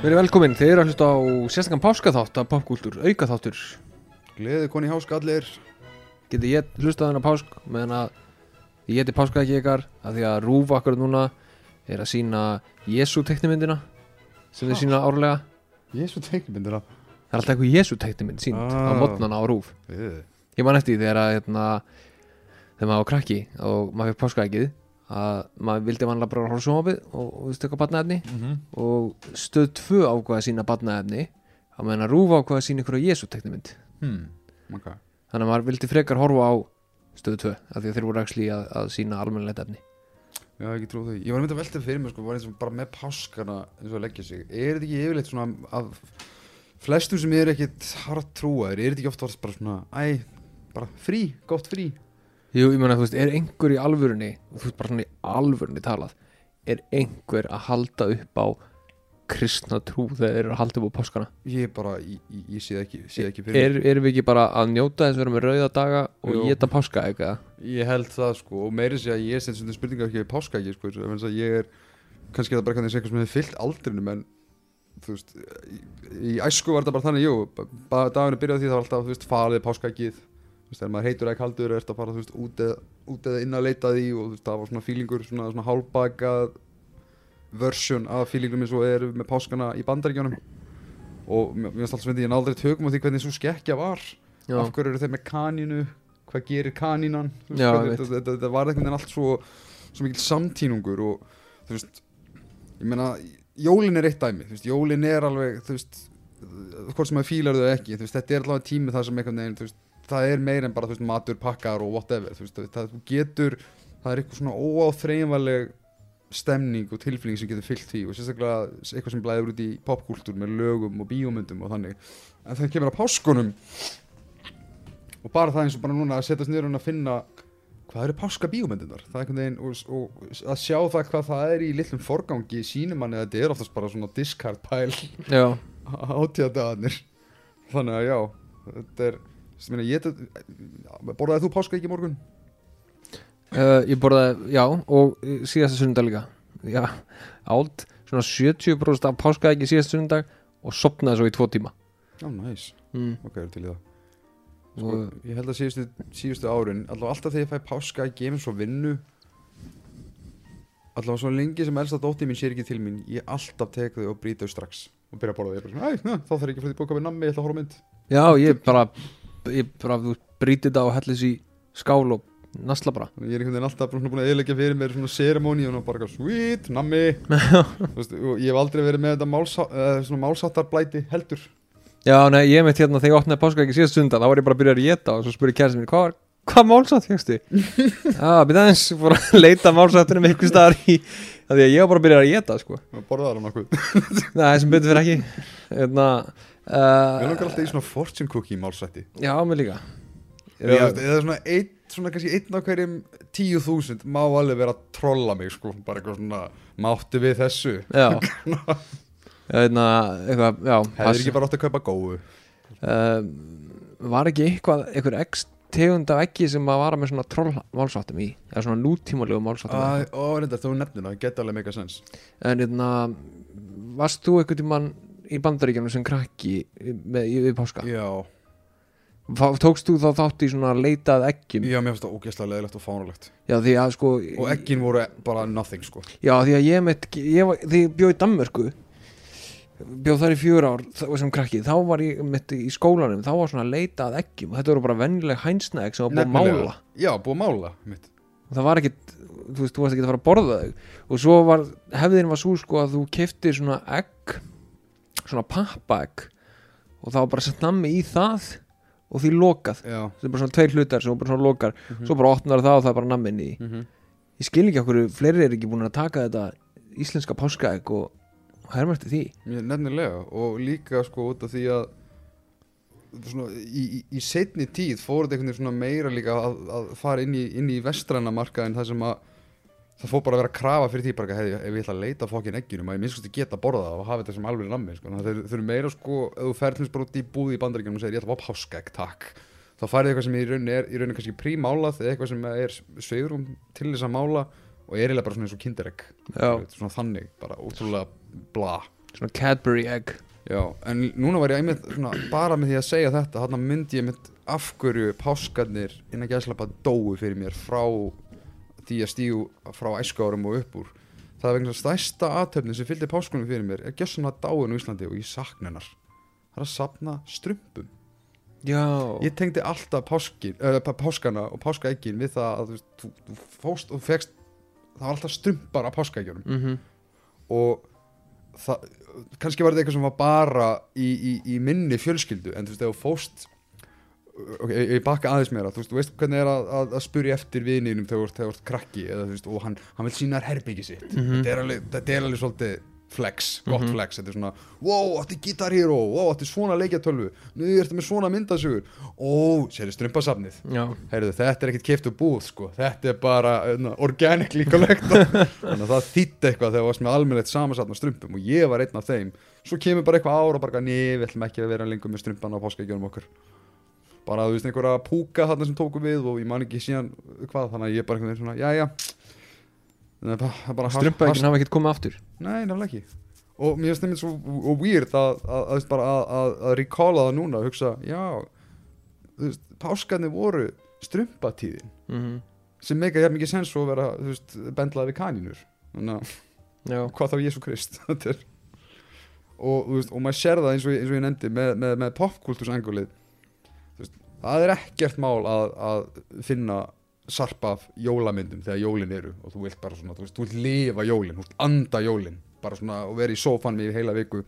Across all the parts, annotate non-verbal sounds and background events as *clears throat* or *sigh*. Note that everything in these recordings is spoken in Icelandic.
Verið velkomin, þeir eru að hlusta á sérstakann páskaþátt af popkúltúr, aukaþáttur. Gleði koni hásk allir. Getið ég hlustað þennan pásk meðan að ég geti páskað ekki ykkar? Af því að Rúf akkur núna er að sína Jésu teknimyndina sem þeir sína árlega. Jésu teikmyndir Það er alltaf eitthvað Jésu teknimynd sínt á Ah. modnana á Rúf. Að Ég man eftir þegar að hérna, þegar maður var krakki og maður fekk páskaækið að maður vildi vanlega bara horfa sjónvapið og, og stökka batnaefni og stöð 2 ákvaða að sína batnaefni að meðan að Rúf ákvaða að sína ykkur á Jésu teknimynd hmm. okay. þannig að maður vildi frekar horfa á stöðu 2 af því að þeir voru actually að, að sína almennilegt efni. Já, ekki trú því. Ég var mynda að velta fyrir mig sko, var eins og bara með páskana eins og að leggja sig. Er þetta ekki yfirleitt svona að flestum sem er ekkit hart trúaðir er þetta ekki oft bara svona æ, bara frí, gott frí Jú, ég meina, þú veist, er einhver í alvörunni þú veist bara svona í alvörunni talað er einhver að halda upp á kristna trú þegar þeir eru að halda upp á páskana? Ég bara, ég, ég, ég sé það ekki, sé það ekki fyrir er, erum við ekki bara að njóta þess að vera með rauða daga og Jú. geta páska eitthvað? Ég held það sko og meiri sé að ég sem svona spurninga ekki við páska ekki sko, eins og ég er kannski er það bara eitthvað sem hefur fyllt aldrinum en þú veist í, í æsku var þetta bara þannig, jú bara daginu byrjaði því það var alltaf, þú veist, farið veist, þegar maður heitur ekki kaldur er þetta bara, veist, út eða, út eða inn að leita því og veist, það var svona fílingur svona, svona hálfbakað version af fílingum eins og er með páskana í bandaríkjónum og mér finnst alltaf sem ég náði aldrei tökum á því hvernig svo skekkja var. Já, af hverju eru þeir með kanínu? Hvað gerir kanínan? Þú veist, Já, hvernig- þetta, þetta, þetta var einhvern veginn allt svo svo mikil samtínungur og þú veist ég meina, jólin er eitt dæmi. Þú veist, jólin er alveg þú veist, hvort sem maður fílar þau ekki. Þú veist, þetta er allavega tími það sem einhvern veginn þú veist, það er meir en bara veist, matur, pakkar og whatever veist, það, getur það er eitthvað svona óáþreifanleg stemning og tilfinning sem getur fyllt því og sérstaklega eitthvað sem blæður út í popkúltúr með lögum og bíómyndum og þannig. En þegar kemur að páskunum og bara það eins og bara núna að setjast niður og finna hvað eru páska bíómyndunar það og, og að sjá það hvað það er í litlum forgangi sínum manni að þetta er oftast bara svona discard já, *laughs* átíðadagarnir þannig að já þetta er borðaði þú páska ekki morgun? uh, ég borðaði, já og uh, síðasta sundag líka. Já, áld, svona 70% af páska ekki síðasta sundag og sopnaði svo í tvo tíma. Já, næs, mm. ok, er til í það. Sko, og, ég held að síðustu, síðustu árin allavega alltaf þegar ég fæ páska ég gefum svo vinnu allavega svo lengi sem elsta dóttir mín sér ekki til mín ég alltaf tek þau og brýta þau strax og byrja að borða. Þau, na, þá þarf ég ekki að fyrir bóka við nammi, ég ætla að horfa mynd. Já, ég bara ég bara, brítið þetta og hellis í skál og nasla bara. Ég er einhvern veginn alltaf búin að eðleggja fyrir mér svona seremóni og bara sweet, nammi. *laughs* Ég hef aldrei verið með þetta málsá, uh, málsáttarblæti heldur. Já, nei, ég mitt hérna þegar ég opnaði páska ekki síðast sundag þá var ég bara að byrja að geta og svo spurði kærasti mín hvað hvað málsátt fjöxtu? *laughs* Já, byrja aðeins, fór að leita málsáttunum eitthvað staðar í af því að ég var bara að byrja að geta, sko. Og borða það nokkuð? Nei, sem betur fyrir ekki. Hérna Mér uh, langar alltaf í svona fortune cookie málsætti Já, mér líka. Eða, eða svona einn, svona kannski einn á hverjum tíu þúsund má alveg vera að trolla mig sko, bara eitthvað svona máttu við þessu? Já. *laughs* Hérna, eitthvað, já hefur ekki bara átt að kaupa góðu uh, Var ekki eitthvað, eitthvað x tegund af ekki sem að vara með svona troll málsáttum í? Eða svona nútímalegu málsáttum Æ, ó, reyndar, þú nefnir það, geta alveg mega sens En hérna, varst þú eitthvað tímann í bandaríkjunum sem krakki með, í, við páska? Já, Fá- Tókst þú þá þátt í svona leitað eggjum? já, mér finnst það ógeðslega leðilegt og fánulegt Já, því að sko og eggin voru bara nothing sko Já, því að ég mitt, ég var, því ég bjóð í Danmörku bjóð þar í fjör ár þá- sem krakki, þá var ég mitt í skólanum þá var svona leitað eggjum og þetta voru bara vennileg hænsnaegg sem var búið að Nefnilega. mála Já, búið að mála mitt. og það var ekkit, þú veist, þú varst ekki að fara að borða þau og svo var, hefðin var svo sko að þú keftir svona egg svona pappaegg og það var bara sett nammi í það og því lokað, Já. Þetta er bara svona tveir hlutar sem bara svona lokar, svo bara opnar það og það er bara nammin í, mm ég skil ekki okkur fleiri er ekki búin að taka þetta íslenska páskaegg og hermast því. Mér, nefnilega og líka sko út af því að svona, í, í, í setni tíð fór þetta einhvern veginn meira líka að, að fara inn í, inn í vestræna markaðin það sem að það fór bara að vera að krafa fyrir því bara hefði, ef ég ætla að leita fokkin eggjunum að ég minnst að geta að borða það og hafa þetta sem alveg nammi sko. Þannig að þeir, þeir eru meira sko ef þú ferðnist bara út í búði í bandaríkjum og segir ég ætla að fá páskaegg takk. Þá færið eitthvað sem í rauninni er í rauninni kannski prímálað eða eitthvað sem er sveigrum til þess að mála og er eiginlega bara svona eins og kinderegg svona þannig, bara ótrúlega bla. Svona Cadbury egg. Já, en núna var ég einmitt svona, bara með því að segja þetta hann myndi ég mitt af hverju páskarnir innan gæðslapa dóu fyrir mér frá því að stígu frá æskárum og upp úr. Það er vegna stærsta aðtöfnin sem fylgdi páskunum fyrir mér er gjössan að dáin á Íslandi og ég sakna hennar. Það er að sapna strumpum. Já. Ég tengdi alltaf páskin, uh, páskana og páskaeggin við það að þú, þú, fóst og fegst það var alltaf strumpar af páskaeggjunum. Mm og það, kannski var þetta eitthvað sem var bara í, í, í minni fjölskyldu en þú veist, ef þú fóst ok, ég, bakka aðeins meira. Þú veist, þú veist hvernig er að, að, að spurja eftir vininum þegar þú ert- krakki eða, veist, og hann, hann vil sína þér herbyggi sitt. Mhm. þetta, er alveg, þetta er alveg svolítið flex, gott Mhm. flex. Þetta er svona, wow, áttu Guitar Hero wow, áttu svona leikjatölvu, nú ertu með svona myndasugur ó, sérðu strumpasafnið. Heyrðu, þetta er ekkert keift og búð sko. þetta er bara uh, organically collector *laughs* þannig að það þýtti eitthvað þegar það varst með almennilegt samansatna strumpum og ég var einn af þeim. Svo kemur bara eitthvað ára og bara ný, við ætlum ekki að vera lengur með strumpan á páskaíkjunum okkur bara þú veist einhverja púka þarna sem tókum við og ég man ekki síðan hvað þannig að ég bara einhvern veginn svona, jæja er er Strumpaðegin hafa ekkert komið aftur? Nei, nefnilega ekki. Og mér finnst það svo og weird að, að, að, bara að, að, recalla það núna og hugsa, já páskarnir voru strumpatíðin. Mm sem meika ég mikið sens og vera þú veist, bendlaði við kanínur þannig að hvað þá Jésu Krist? *laughs* Er- og, veist, og maður sér það eins og, eins og ég nefndi með, með, með popkultúrsangulið það er ekkert mál að, að finna sarpa af jólamyndum þegar jólin eru og þú vilt bara svona, þú veist, þú vilt lifa jólin þú vilt anda jólin, bara svona og vera í sófan með heila viku.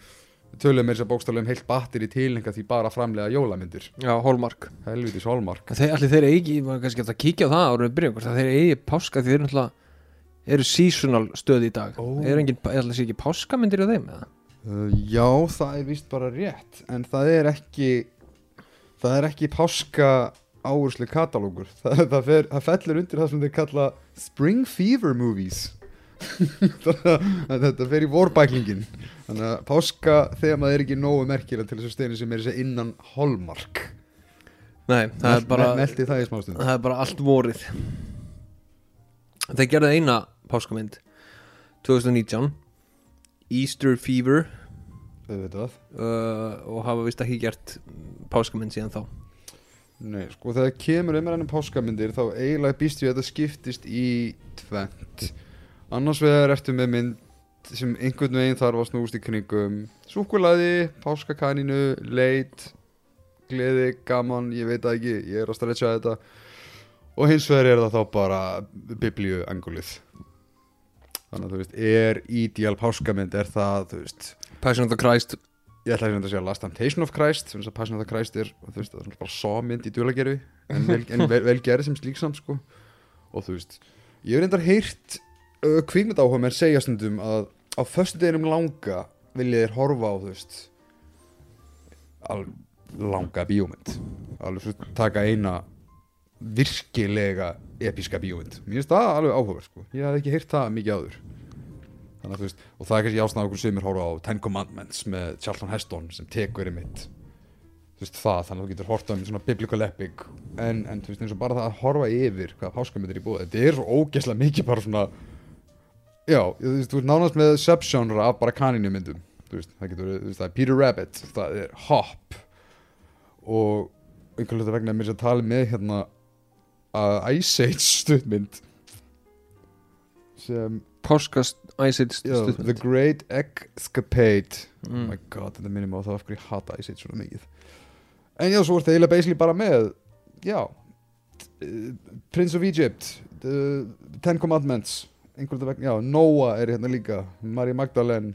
Við tölum með þess að bókstaflega um heilt batteri tilhenga því bara framlega jólamyndir. Já, Hólmark helvitis hólmark Þeir, allir þeir eigi, maður kannski eftir að kíkja á það árum við byrjum, þeir eigi páska því þeir náttúrulega eru seasonal stöð í dag. Ó. Er engin, er allir sé ekki páskamindir á þeim eða? Uh, já, það er víst bara rétt en það er ekki það er ekki páska áherslu katalógur. *laughs* Það, það, fer, það fellur undir það sem þeir kalla Spring Fever Movies. *laughs* Þetta fer í vorbæklingin þannig að páska þegar maður er ekki nógu merkilega til þessu steinu sem er innan holmark Nei, það er bara það það er bara allt vorið. Þeir gerðu eina páskamynd 2019 Easter Fever auðvitað. Uh, og hafa vist ekki gert páskamynd síðan þá. Nei, sko þegar kemur um ennum páskamindir þá eiginlega býst við að þetta skiptist í tvent annars vegar ertu með mynd sem einhvern veginn þarf að snúst í kringum súkulaði, páskakaninu leit, gleði gaman, ég veit það ekki, ég er að stretcha þetta. Og hins vegar er það þá bara biblíu angulið þannig að þú veist, er ideal páskamind, er það, þú veist Passion of the Christ ég ætla ekki að segja Last Temptation of Christ sem þess að Passion of the Christ er þú veist, það er bara sámynd í dulagerfi en vel, en vel, vel gerði sem slíksam sko. og þú veist ég hef reyndar heyrt uh, kvikmynd áhuga mér segja stundum að á föstu deginum langa vilja þeir horfa á þú veist al, langa bíómynd alveg svo taka eina virkilega episka bíómynd mér finnst það alveg áhuga sko. ég hef ekki heyrt það mikið áður Þannig, að, þú veist, og það er kannski ástæðan okkur sumir horfa á Ten Commandments með Charlton Heston sem tekur í mitt þú veist það, þannig að þú getur horta um svona biblical epic. En, en þú veist eins og bara það að horfa yfir hvaða páskamöndir í búið, þetta er svo ógeðslega mikið bara svona já, þú veist, þú veist nánast með subgenre af bara kaninu myndum þú veist, það getur, þú veist, það er Peter Rabbit það er Hop. Og einhvern veginn vegna mér sem tala með hérna að Ice Age stuttmynd sem Páskast Ice Age Já, The Great Escapade. Oh mm. my god, þetta minnum á það af hverju hata Ice Age svona mikið. En já, svo er það eiginlega basically bara með Já Prince of Egypt the Ten Commandments já, Noah er hérna líka Maria Magdalene.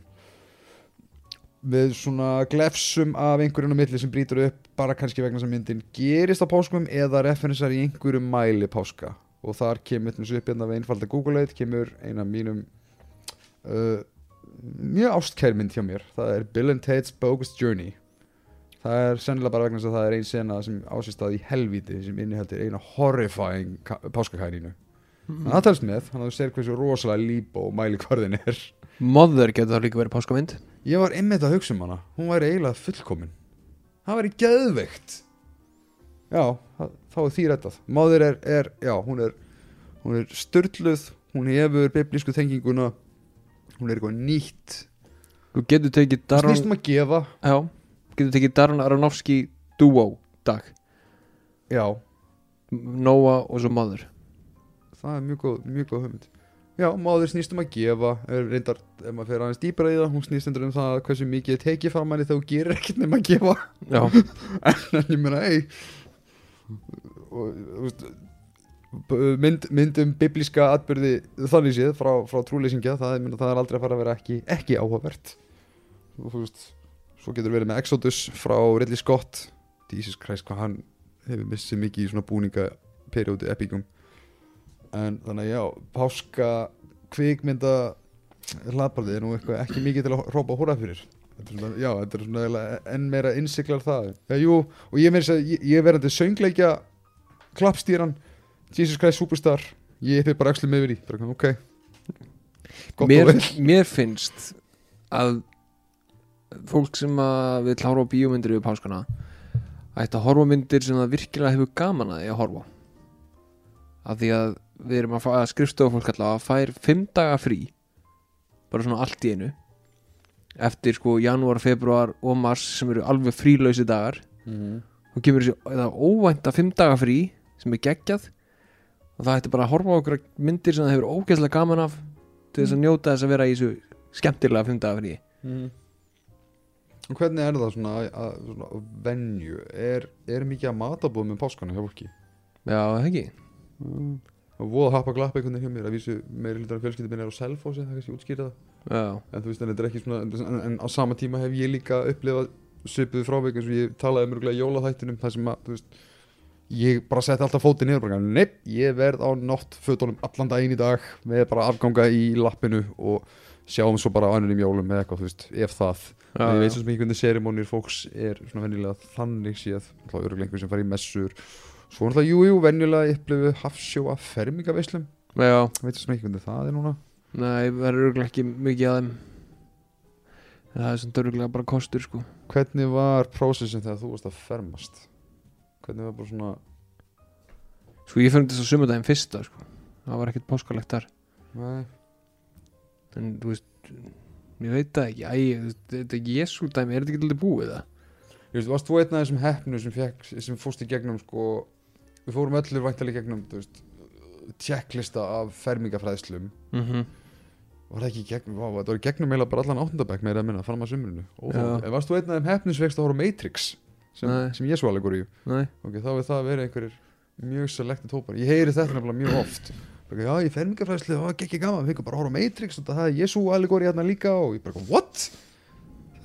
Við svona glefsum af einhverjum á milli sem brýtur upp bara kannski vegna sem myndin gerist á páskum eða referensar í einhverjum mæli páska. Og þar kemur þessu upp hérna við einfalda Google-eit kemur eina mínum uh, mjög ástkær mynd hjá mér. Það er Bill and Tate's Bogus Journey. Það er sennilega bara vegna þess að það er ein sena sem ásist að í helvíti sem inniheldur eina horrifying ka- páskakaninu en það telst með, þannig að þú sér hversu rosalega líp og mæli hvarðin er. Mother getur líka verið páskamynd. Ég var einmitt að hugsa um hana. Hún væri eiginlega fullkomin. Það væri geðveikt. Já, þá er því rettað Máður er, er, já, hún er hún er störtluð, hún hefur biblísku tenginguna hún er eitthvað nýtt. Þú getur tekið Darren snýst um að gefa. Já, getur tekið Darren Aronofsky duo dag. Já, Noah og svo maður það er mjög góð, mjög góð hugmynd. Já, maður snýst um að gefa er reyndar, ef maður fer aðeins dýpra í það hún snýst endur um það hversu mikið tekið fram manni þegar þú gerir ekkert nema að gefa. Já, *laughs* en ég meina, ei. Og, þú veist mynd, mynd um biblíska atbyrði þannig séð frá, frá trúleysingja það, það er aldrei að fara að vera ekki, ekki áhugavert. Og svo getur verið með Exodus frá Ridley Scott. Jesus Christ hvað hann hefur missið mikið í svona búninga periódi epíkum. En þannig já, páska kvikmynda hlaðbarði er nú eitthvað ekki mikið til að hrópa hóra fyrir. Svona, já, þetta er svona enn meira innsiklar það já, jú, og ég, meira að söngleikja klappstýran Jesus Christ Superstar ég fyrir bara axlu með yfir í bara, ok. Mér, og *laughs* mér finnst að fólk sem að vil horfa á bíómyndir yfir páskana ætti að horfa myndir sem það virkilega hefur gaman að því að horfa af því að við erum að, að skrifstofa fólk allavega fær fimm daga frí bara svona allt í einu eftir sko janúar, februar og mars sem eru alveg frílausi dagar. Mhm. þá kemur þessi óvænta fimm daga frí sem er geggjað og það ætti bara að horfa á okkur myndir sem það hefur ógeðslega gaman af til þess að njóta þess að vera í þessu skemmtilega fimm daga frí Mhm. Og hvernig er það svona, að, að, svona venju, er, er mikið að matabóð með páskana hjá fólki? Já, það ekki Mm. Og voða happa glappa einhvern veginn hjá mér að vísu meiri hlutar af fjölskyldum minn er á Selfossi, það kannski útskýrða Já, en þú veist, en þetta er ekki svona en, en á sama tíma hef ég líka upplifað svipuðu frávik eins og ég talaði um mjögulega jólaþættinum þar sem að, þú veist ég bara setti alltaf fótið niður og bara, nepp, ég verð á náttfötunum allan daginn í dag með bara afganga í lappinu og sjáum svo bara á annunum jólum með eitthvað, þú veist, ef það. Já, ég veit svo ekki hvernig serimónir fólks er svona venjulega þannig séð. Alltaf öruglega einhver sem fara í messur. Svo náttúrulega, jú, jú, venjulega upplifu hafsjó af fermingaveislum já, veit svo ekki hvernig það er núna. Nei, verður örgulega ekki mikið að þeim. En það er svona örgulega bara kostur sko. Hvernig var prósessin þegar þú varst að fermast hvernig var bara svona Sko ég fyrir þess að sumardaginn fyrsta sko. Það var ekkert páskalegt þar. Nei, En þú veist, ég veit það ekki. Æ, þetta er Jésu dæmi, er þetta ekki alltaf búið það? ég veist, varst þú einn af þessum heppnu sem, fekk, sem fórst í gegnum sko, við fórum öllur væntalega gegnum veist, checklista af fermingafræðslum. Mm -hmm. var það ekki gegnum, vá, þetta var gegnum meila bara allan áttundabæk meira að minna, fram að sumrinu. Já. en varst þú einn af þeim heppnu sem fegst að horfa Matrix sem, sem Jésu alveg í. Nei, ok, þá er það að vera einhverjir mjög selected hópar, ég heyri þetta nefnilega mjög oft. Já, ég fermingafræðslu, það var ekki gaman. Við fengum bara að horfa á Matrix og það er Jésu allegóri hérna líka og ég bara, what?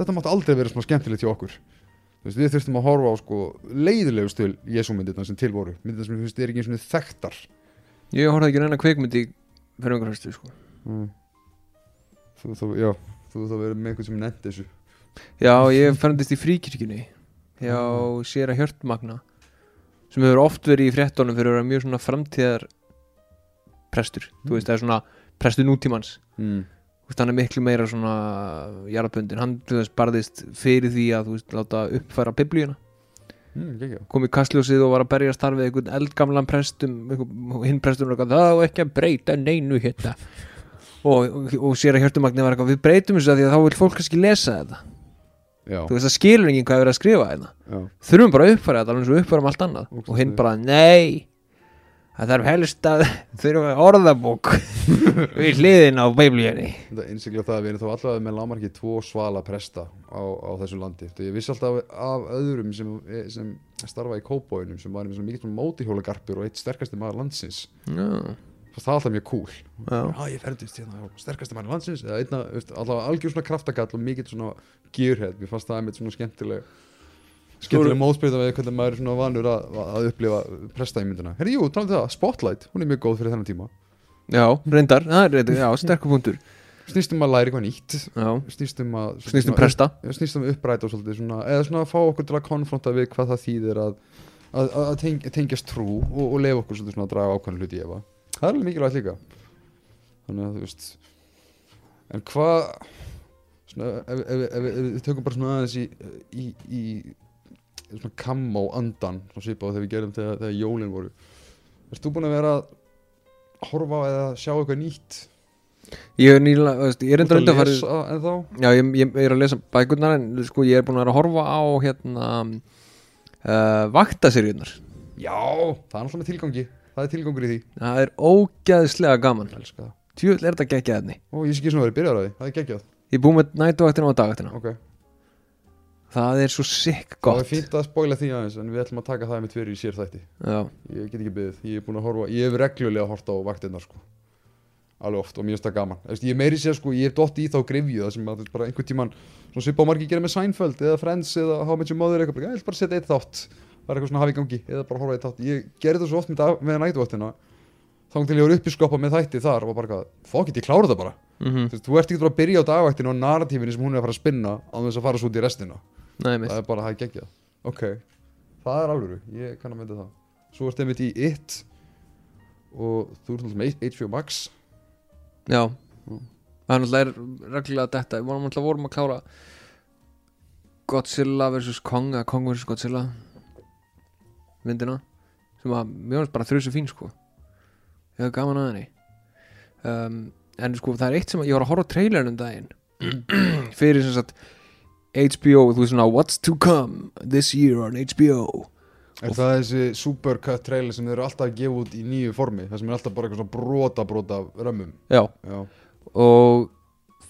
þetta mátti aldrei vera svona skemmtilegt hjá okkur. Veist, við þurftum að horfa á sko leiðilegu stil Jésu myndirna sem til voru. Myndirna sem veist, er ekki eins og þekktar. Ég horfði ekki reyna kveikmyndi fyrir einhver fyrstu sko. Mm. þú þá, verður með einhvern sem nefndi þessu. Já, ég ferndist í fríkirkjunni Já, sér að Hjörtmagna sem hefur oft verið í fréttonum fyrir að vera mjög svona framtíðar prestur, þú veist, það er svona prestur nútímans. Mm. Veist, hann er miklu meira svona jarðabundin, hann þú veist, barðist fyrir því að þú veist, láta uppfæra biblíuna. Mm, kom í kastljósið og var að berjast þar við einhvern eldgamlan prestum hinn prestum og það var ekki að breyta neinu hérna? *laughs* Og, og, og sér að Hjörtumagni var eitthvað við breytum þessu að því að þá vil fólk kannski lesa þetta já, þú veist, það skilur enginn hvað er verið að skrifa hérna. Þurfum bara að uppfæra þetta alveg eins og uppfæra um allt annað. Ógeðslega og hinn bara, nei það þarf helst að *laughs* þurfum að orðabók *laughs* við hliðin á biblíunni. Þetta innsikla það að við erum þá allavega með lámarki tvo svala presta á, á þessu landi. Þegar ég vissi alltaf af öðrum sem, sem starfa í kópóinum sem var mikið mótihjólagarpur og eitt sterkasti maður landsins. Já, Það alltaf mjög cool. Já, Já, ég ferðist hérna á sterkasti maður landsins eða einna, veist, allavega algjör svona kraftagall og mikið svona gearhead, mér fannst það einmitt svona skemmtileg skemmtileg móðsbreyta við hvernig maður er svona vanur að, að upplifa prestaýmyndina. Herri, jú, talandi um það, Spotlight hún er mjög góð fyrir þennan tíma. Já, reyndar. Það er reyndar, já, sterkur punktur. Snýst um að læra eitthvað nýtt. Já, snýst um að snýst um svona presta. upp, snýst um að uppræta og svolítið svona, eða svona að fá okkur til að konfronta við hvað það þýðir að, að, að að teng, tengjast trú og, og lefa okkur svolítið svona að draga ákvæmlega hluti í efa það er alveg mikilvægt líka. Þannig að þú veist en hvað ef, ef, ef, við tökum bara svona aðeins í, í, í svona kammo andan svona svipað þegar við gerum þegar, þegar jólin voru. Erst þú búin að vera að horfa á eða sjá eitthvað nýtt? Ég er nýla, veist, ég er enda að lesa en þá já, ég, ég er að lesa bækurnar en sko, ég er búin að vera að horfa á hérna uh, vaktaseríunar Já, það er náttúrulega tilgangi Það er tilgangur í því. Það er ógæðslega gaman. Tjúvill er þetta geggja efni. Ó, ég sé ekki svona verið byrjar á því. Það er geggjað. Ég er búin með nætuvaktina og dagvaktina Ok. Það er svo sick Það er gott. fínt að spóila því aðeins En við ætlum að taka það með fyrir í sér þætti já, Ég get ekki byggðið Ég er búin að horfa Ég hef reglulega hort á vaktirnar sko. Alveg oft og mér finnst það gaman. Veist, Ég meiri sér sko Ég hef dotti í þá grifju Það sem að bara einhvern tíman Svona svipa á margi gera með Seinfeld Eða Friends Eða How Much Your Mother eitthvað Ég ætla bara að setja eitt þátt Það er eitthvað svona hafi í gangi Eða bara horfa eitt þátt. Ég gerði það svo oft með, með nætuvaktina Þá til ég var upp í skoppa með þætti þar Og var bara Fokk, ég klára þetta bara. Mm veist, Þú ert ekki bara að byrja á dagvaktinu og narratífinni sem hún er að fara að spinna á þess að fara svo út í restina. Nei, það er bara það er geggjað. Ok, það er alvöru, ég kann að mynda það. Svo ertu einmitt í It og þú ert náttúrulega með HBO Max. Já, Mm. það er náttúrulega reglulega þetta, við vorum að klára Godzilla vs. Kong eða Kong vs. Godzilla myndina sem að mér finnst bara þrjusu fín sko. Ég hef gaman að henni. Um, en sko það er eitt sem að ég var að horfa trailerinn um daginn. *clears throat* Fyrir sem sagt HBO, þú veist svona What's to come this year on HBO er það þessi supercut trailer sem þeir eru alltaf að gefa út í nýju formi það sem er alltaf bara eitthvað svona brota brota römmum. Já, já, og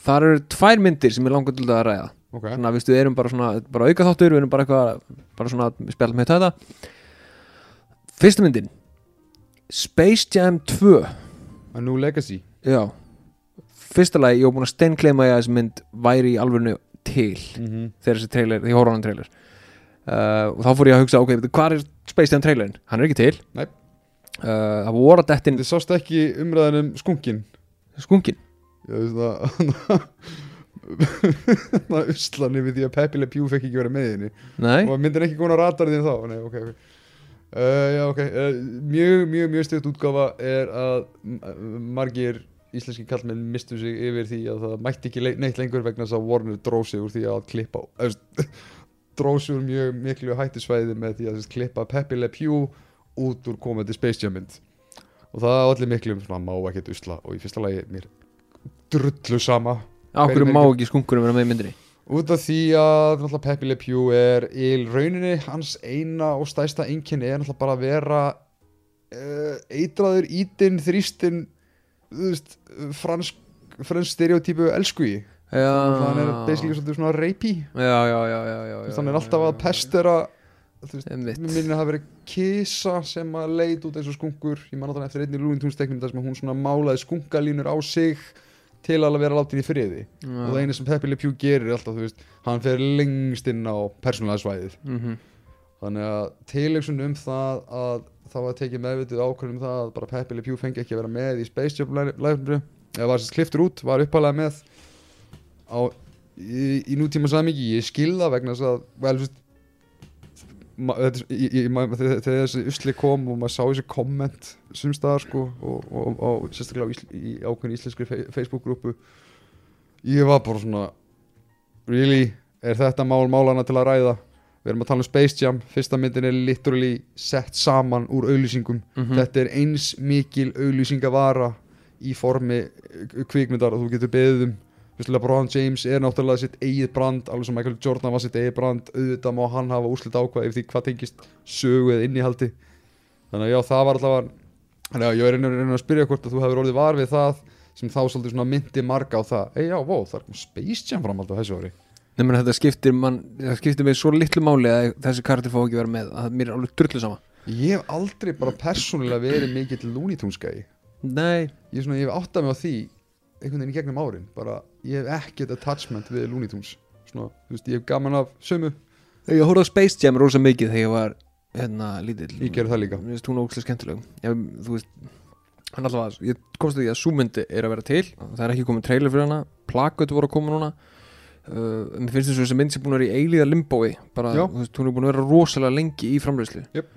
þar eru tvær myndir sem ég langar til að ræða. Ok. Svona, viðstu, við erum bara svona bara auka þáttur, við erum bara eitthvað bara svona, við spjallum með þetta fyrsta myndin. Space Jam 2 A New Legacy. Já, fyrsta lagi, ég var búin að steinkleima að þessi mynd væri í alvörinu til mm -hmm. þegar þessi trailer, því horfði á hann trailer. Uh, og þá fór ég að hugsa, ok, hvað er Space Jam trailerin? Hann er ekki til. Nei. uh, það voru að dettin þið sást ekki umræðan um skunkin skungin Já, þú veist *laughs* það Það uslan yfir því að Pepe Le Pew fekk ekki vera með henni. Nei, og myndin ekki á radarinn þá? Nei, ok, ok uh, Já, ok, uh, mjög, mjög, mjög stöðt útgáfa er að margir íslenski kallmenn mistu sig yfir því að það mætti ekki le neitt lengur vegna þess að Warner dróð sig úr því að klippa *laughs* dróð sig úr mjög miklu hættisvæði með því að klippa Pepe Le Pew út úr komandi Space Jam mynd. Og það er allir miklu um svona má ekkert usla. Og í fyrsta lagi mér drullu sama. Á hverju Hverjum má ekki skunkunum vera með myndinni út af því að náttúrulega Pepe Le Pew er í rauninni hans eina og stæsta einkenni er náttúrulega bara að vera uh, eitraður, ítinn, þrýstinn þú veist, fransk fransk stereotypu elsku í. Já, hann er basically svolítið svona rapey. Já, já, já, já, já, já hann er alltaf að pestera þú veist, mér minnir að það hafi verið kisa sem að leit út eins og skunkur. Ég man þannig eftir einni lúintúnsteknum þar sem hún svona málaði skunkalínur á sig til að vera látin í friði. Og það eina sem Pepe Le Pew gerir er alltaf, þú veist, hann fer lengst inn á persónulega svæðið. Mhm. þannig að tilöksun um það að það var tekið meðvitið ákvörðum um það að bara Pepe Le Pew fengi ekki að vera með í Space Jam læfnru eða var sérst kliftur út, var uppalega með á, í, í nútíma samingi, ég skilða vegna þess að, vel, þú veist þegar þessi usli kom og maður sá þessi komment sumstaðar sko og, og, og, og sérstaklega á, ísl, í ákveðin íslenskri fe Facebook-grúpu ég var bara svona really, er þetta mál málana til að ræða? Við erum að tala um Space Jam. Fyrsta myndin er literally sett saman úr auðlýsingum Mhm. þetta er eins mikil auðlýsingavara í formi kvikmyndar og þú getur um. veist, LeBron James er náttúrulega sitt eigið brand alveg sem Michael Jordan var sitt eigið brand. Auðvitað má hann hafa úrslit ákvað yfir því hvað tengist sögu eða innihaldi. Þannig að já, það var alltaf þannig að ég er reynir að spyrja hvort að þú hefur orðið var við það sem þá svolítið svona myndi marga á það. Ei já, vó, það er kom Space Jam framhald á þessu ári. Nei, menn, þetta skiptir, man, það skiptir mig svo litlu máli að þessi karakter fá ekki vera með. Að mér er alveg drullu sama. Ég hef aldrei bara persónulega verið mikill gæi Nei, ég, svona, ég hef áttað mig á því einhvern veginn í gegnum árin bara, ég hef ekkert attachment við Looney Tunes. Svona, þú veist, ég hef gaman af sömu. Ég horfði á Space Jam rosa mikið þegar ég var hérna lítill. Ég gerði það líka. Mér finnst hún ógæslega skemmtileg. Ég, Þú veist, hann alltaf að ég komst að því að súmyndi er að vera til. Það er ekki komið trailer fyrir hana. Plakut voru að koma núna. Uh, mér finnst þess að þessi mynd sem búin að vera í eilíða limbói bara, Já. þú veist, hún er búin að vera rosalega lengi í framleyslu Jöp.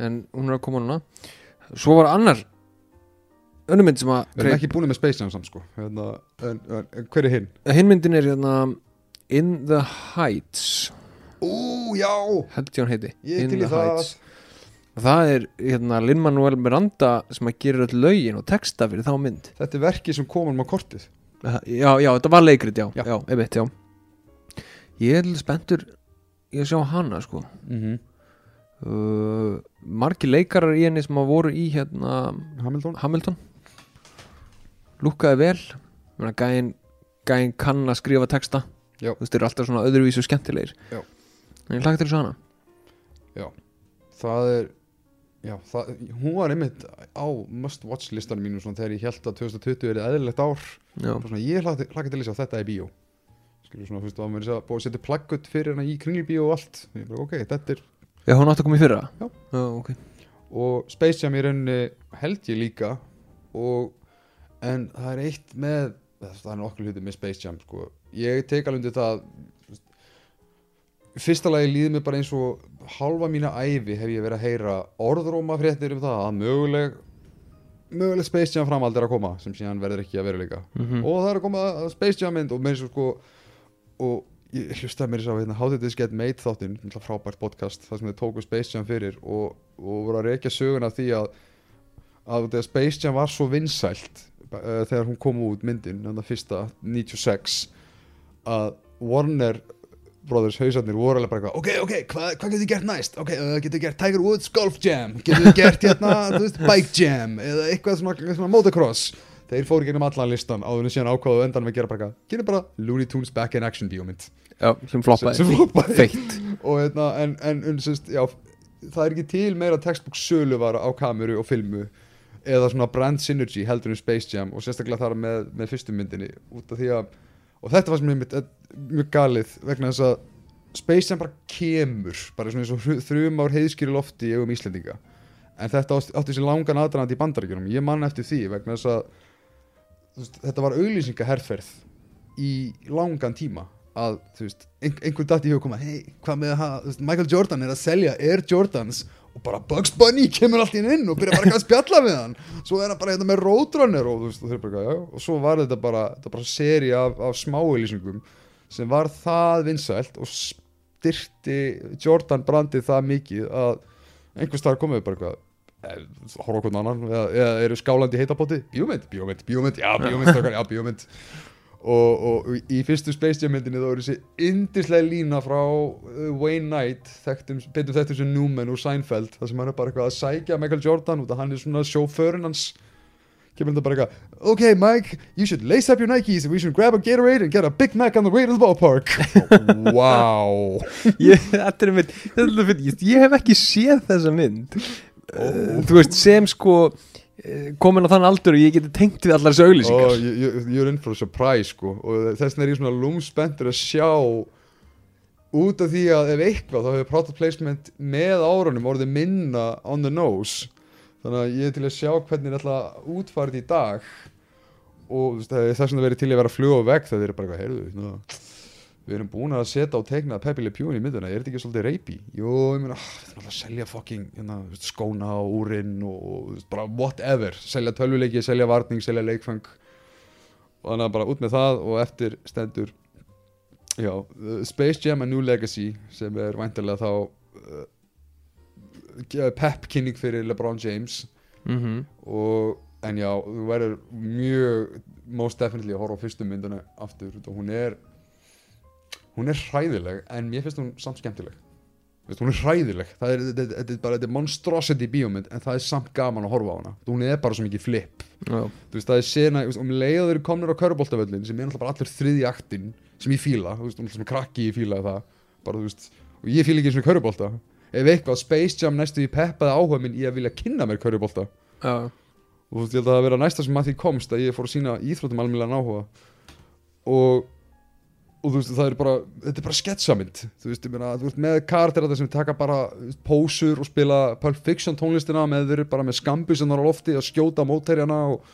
en hún er að koma núna. Svo var annar önnur mynd sem að við erum ekki búin með Space Jam samt sko. Hérna, en, en, hver er hinn? hinn myndin er hérna In the Heights. Ú, já, held ég hann heiti. Ég In í the Heights. Það er hérna Lin-Manuel Miranda sem að gera öll lögin og texta fyrir þá mynd. Þetta er verkið sem komum á kortið. Já, já, þetta var leikrit, já, Já. já, einmitt, já. Ég er spenntur ég að sjá hana, sko. Mm -hmm. uh, margir leikarar í henni sem að voru í hérna Hamilton. Hamilton lúkkaði vel. Gæinn gæin kann að skrifa texta. Já. þú veist, þeir eru alltaf svona öðruvísu skemmtilegir. Já. en ég hlaka til að sjá hana. Það er já, það, hún var einmitt á must watch listanum mínu svona, þegar ég held að 2020 er eðlilegt ár. Já, svona, ég hlaka, til að sjá þetta í bíó. Skilur svona, þú veist, það var mér að búið að setja plaggut fyrir hana í kringlbíó og allt. Ég bara, ok, þetta er, já hún átti að koma í fyrra? Já. já ok. Og Space Jam í rauninni held ég líka. Og, en það er eitt með það er nokkuð hluti með Space Jam sko. ég tek alveg undir það fyrsta lagi líður mér bara eins og halva mína ævi hef ég verið að heyra orðróma fréttir um það að möguleg möguleg Space Jam framhald er að koma sem síðan verður ekki að veruleika. Mm og það er að koma að Space Jam mynd og með þessu sko og ég hlustaði mér að hérna, How Did This Get Made þáttinn frábært podcast þar sem þau tóku Space Jam fyrir og, og voru að reykja söguna því að að Space Jam var svo vinsælt uh, þegar hún kom út myndin þannig að fyrsta 96 að Warner Brothers hausarnir voru alveg bara eitthvað ok, ok, hvað hva getur þið gert næst? Ok, uh, getur þið gert Tiger Woods Golf Jam getur þið gert hérna, *laughs* þú veist, Bike Jam eða eitthvað svona, svona motocross. Þeir fóru gegnum allan listan áður en síðan ákváðu endan með að gera bara eitthvað, gerum bara Looney Tunes Back in Action bíómynd já, sem floppaði. Sem floppaði. Feitt. *laughs* Og hérna, en, en, en sérst, já, það er ekki til meira textbook sölu var á kameru og filmu eða svona brand synergy heldur en Space Jam og sérstaklega þar með, með fyrstu myndinni út af því að og þetta var sem ég mitt mjög galið vegna þess að Space Jam bara kemur bara svona eins og þrjum ár heiðskýri lofti í augum Íslendinga. En þetta átti, sér langan aðdraðandi í bandaríkjunum. Ég man eftir því vegna þess að veist, þetta var auglýsingaherferð í langan tíma að þú veist, ein, einhver datt í hug koma hei, hvað með það, Michael Jordan er að selja Air Jordans og bara Bugs Bunny kemur allt í hann inn og byrja bara að spjalla við hann. Svo er hann bara hérna með Roadrunner og veist, og bara, já, og svo var þetta bara, bara seri af, af smáauðlýsingum sem var það vinsælt og styrti Jordan brandið það mikið að einhvers staðar komið bara eitthvað eh, horfa okkur annan eða, eru skálandi heitapóti bíómynd, bíómynd, bíómynd, já bíómynd já bíómynd og, og í fyrstu Space Jam myndinni þá er þessi yndislega lína frá uh, Wayne Knight betur þekktum sem Newman úr Seinfeld þar sem hann er bara eitthvað að sækja Michael Jordan út að hann er svona sjóförinn hans. Kemur þetta bara eitthvað ok Mike, you should lace up your Nikes and we should grab a Gatorade and get a Big Mac on the way to the ballpark. *laughs* Wow. Þetta er mynd, þetta er mynd ég, hef ekki séð þessa mynd. Uh, þú veist, sem sko komin á þann aldur og ég geti tengt við allar þessu og auglýsingar ég, ég, ég er inn a surprise sko. Og þess vegna er ég svona lúmspendur að sjá út af því að ef eitthvað þá hefur product placement með árunum orðið minna on the nose. Þannig að ég er til að sjá hvernig það að útfæra þetta í dag. Og það er þess vegna verið til að vera fluga á veg þeir eru bara eitthvað, heyrðu ná, við erum búin að setja á teikna Peppi Le Pew í myndina, er þetta ekki svolítið reypi? Jú, ég meina, ah, við þurfum alltaf að selja fucking hérna, skóna og úrinn og bara whatever, selja tölvuleiki, selja varning, selja leikfang. Og þannig að bara út með það og eftir stendur já, uh, Space Jam A New Legacy sem er væntanlega þá uh, pep kynning fyrir LeBron James. Mm -hmm. og en já, þú verður mjög most definitely að horfa á fyrstu mynduna aftur. Og hún er hún er hræðileg en mér finnst hún samt skemmtileg. Veist, hún er hræðileg, það er, þetta, þetta er bara þetta er monstrosity bíómynd en það er samt gaman að horfa á hana. Hún er bara svo mikið flip. Veist, það er sena, veist, um leiður komnir á köruboltavöllin sem er náttúrulega bara allur þriði aktin sem ég fíla, sem krakki ég fíla það, bara og ég fíla ekki eins og körubolta ef eitthvað Space Jam næstu í peppaði áhuga minn í að vilja kynna mér körubolta já, og þú veist, ég held að það að vera næsta sem að því komst að ég fór að sína íþróttum almílan áhuga. Og og þú veist, það er bara, þetta er bara sketsamynd. Þú veist, ég meina, þú veist, með karakterar sem taka bara pósur og spila Pulp Fiction tónlistina með þeir bara með skambusinnar á lofti að skjóta mótærjana og